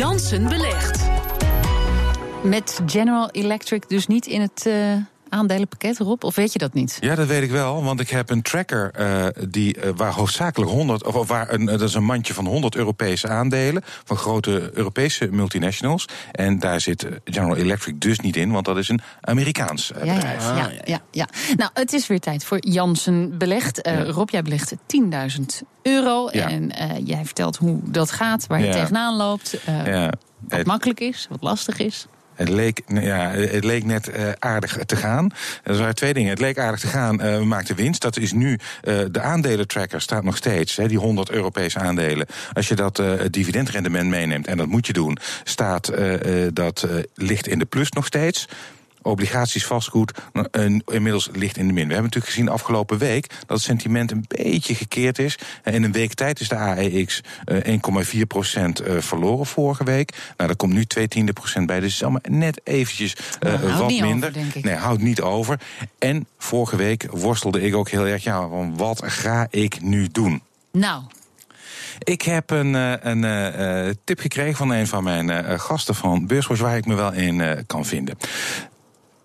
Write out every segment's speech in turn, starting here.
Jansen belegt. Met General Electric dus niet in het uh, aandelenpakket, Rob? Of weet je dat niet? Ja, dat weet ik wel, want ik heb een tracker uh, die, uh, waar hoofdzakelijk 100, of waar een, dat is een mandje van 100 Europese aandelen van grote Europese multinationals. En daar zit General Electric dus niet in, want dat is een Amerikaans ja, bedrijf. Ja, ja, ja, ja, Nou, het is weer tijd voor Jansen Belegd. Ja. Rob, jij belegt 10.000 euro. Ja. En jij vertelt hoe dat gaat, waar je ja. tegenaan loopt. wat het, makkelijk is, wat lastig is. Het leek, ja, het leek net uh, aardig te gaan. Er waren twee dingen. Het leek aardig te gaan, we maakten winst. Dat is nu, uh, de aandelentracker staat nog steeds, hè, die 100 Europese aandelen. Als je dat dividendrendement meeneemt, en dat moet je doen, staat dat ligt in de plus nog steeds obligaties, vastgoed, inmiddels ligt in de min. We hebben natuurlijk gezien afgelopen week dat het sentiment een beetje gekeerd is. In een week tijd is de AEX 1,4 procent verloren vorige week. Nou, daar komt nu 2 tiende procent bij. Dus het is allemaal net eventjes uh, wat minder. Over, nee, houdt niet over. En vorige week worstelde ik ook heel erg, ja, van wat ga ik nu doen? Nou, ik heb een, een tip gekregen van een van mijn gasten van Beurswatch waar ik me wel in kan vinden.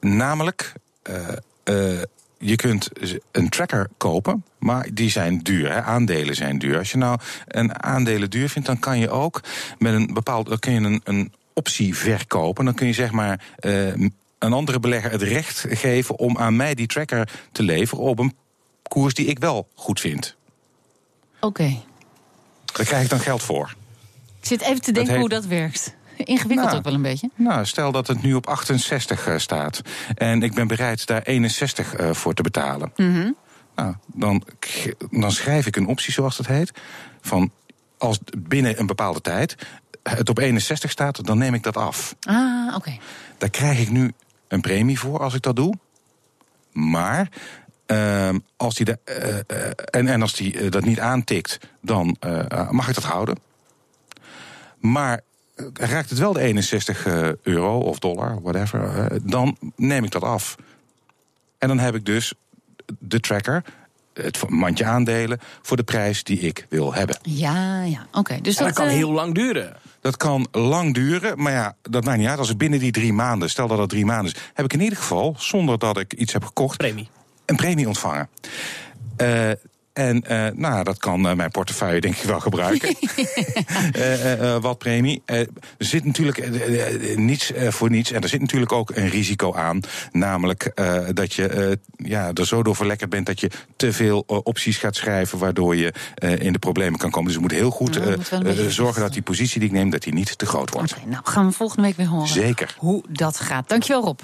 Namelijk, uh, uh, je kunt een tracker kopen, maar die zijn duur. Hè? Aandelen zijn duur. Als je nou een aandelen duur vindt, dan kan je ook met een bepaald, dan kun je een, een optie verkopen. Dan kun je zeg maar uh, een andere belegger het recht geven om aan mij die tracker te leveren op een koers die ik wel goed vind. Oké. Okay. Daar krijg ik dan geld voor. Ik zit even te denken heet... hoe dat werkt. Ingewikkeld nou, ook wel een beetje. Nou, stel dat het nu op 68 uh, staat. En ik ben bereid daar 61 uh, voor te betalen. Mm -hmm. Nou, dan, dan schrijf ik een optie, zoals dat heet. Van als binnen een bepaalde tijd het op 61 staat, dan neem ik dat af. Ah, oké. Okay. Daar krijg ik nu een premie voor als ik dat doe. Maar uh, als die de, uh, uh, en, en als die dat niet aantikt, dan mag ik dat houden. Maar raakt het wel de 61 euro of dollar, whatever, dan neem ik dat af. En dan heb ik dus de tracker, het mandje aandelen, voor de prijs die ik wil hebben. Ja, ja, oké. Okay, dus dat, dat kan heel lang duren. Dat kan lang duren, maar ja, dat maakt niet uit. Als ik binnen die drie maanden, stel dat het drie maanden is, heb ik in ieder geval, zonder dat ik iets heb gekocht, premie. een premie ontvangen. Uh, en uh, nou, dat kan uh, mijn portefeuille denk ik wel gebruiken. uh, wat premie. er zit natuurlijk niets voor niets. En er zit natuurlijk ook een risico aan. Namelijk dat je ja, er zo door verlekkerd bent dat je te veel opties gaat schrijven. Waardoor je in de problemen kan komen. Dus je moet heel goed zorgen dat die positie die ik neem, dat die niet te groot wordt. Okay, nou, gaan we volgende week weer horen. Zeker. Hoe dat gaat. Dankjewel Rob.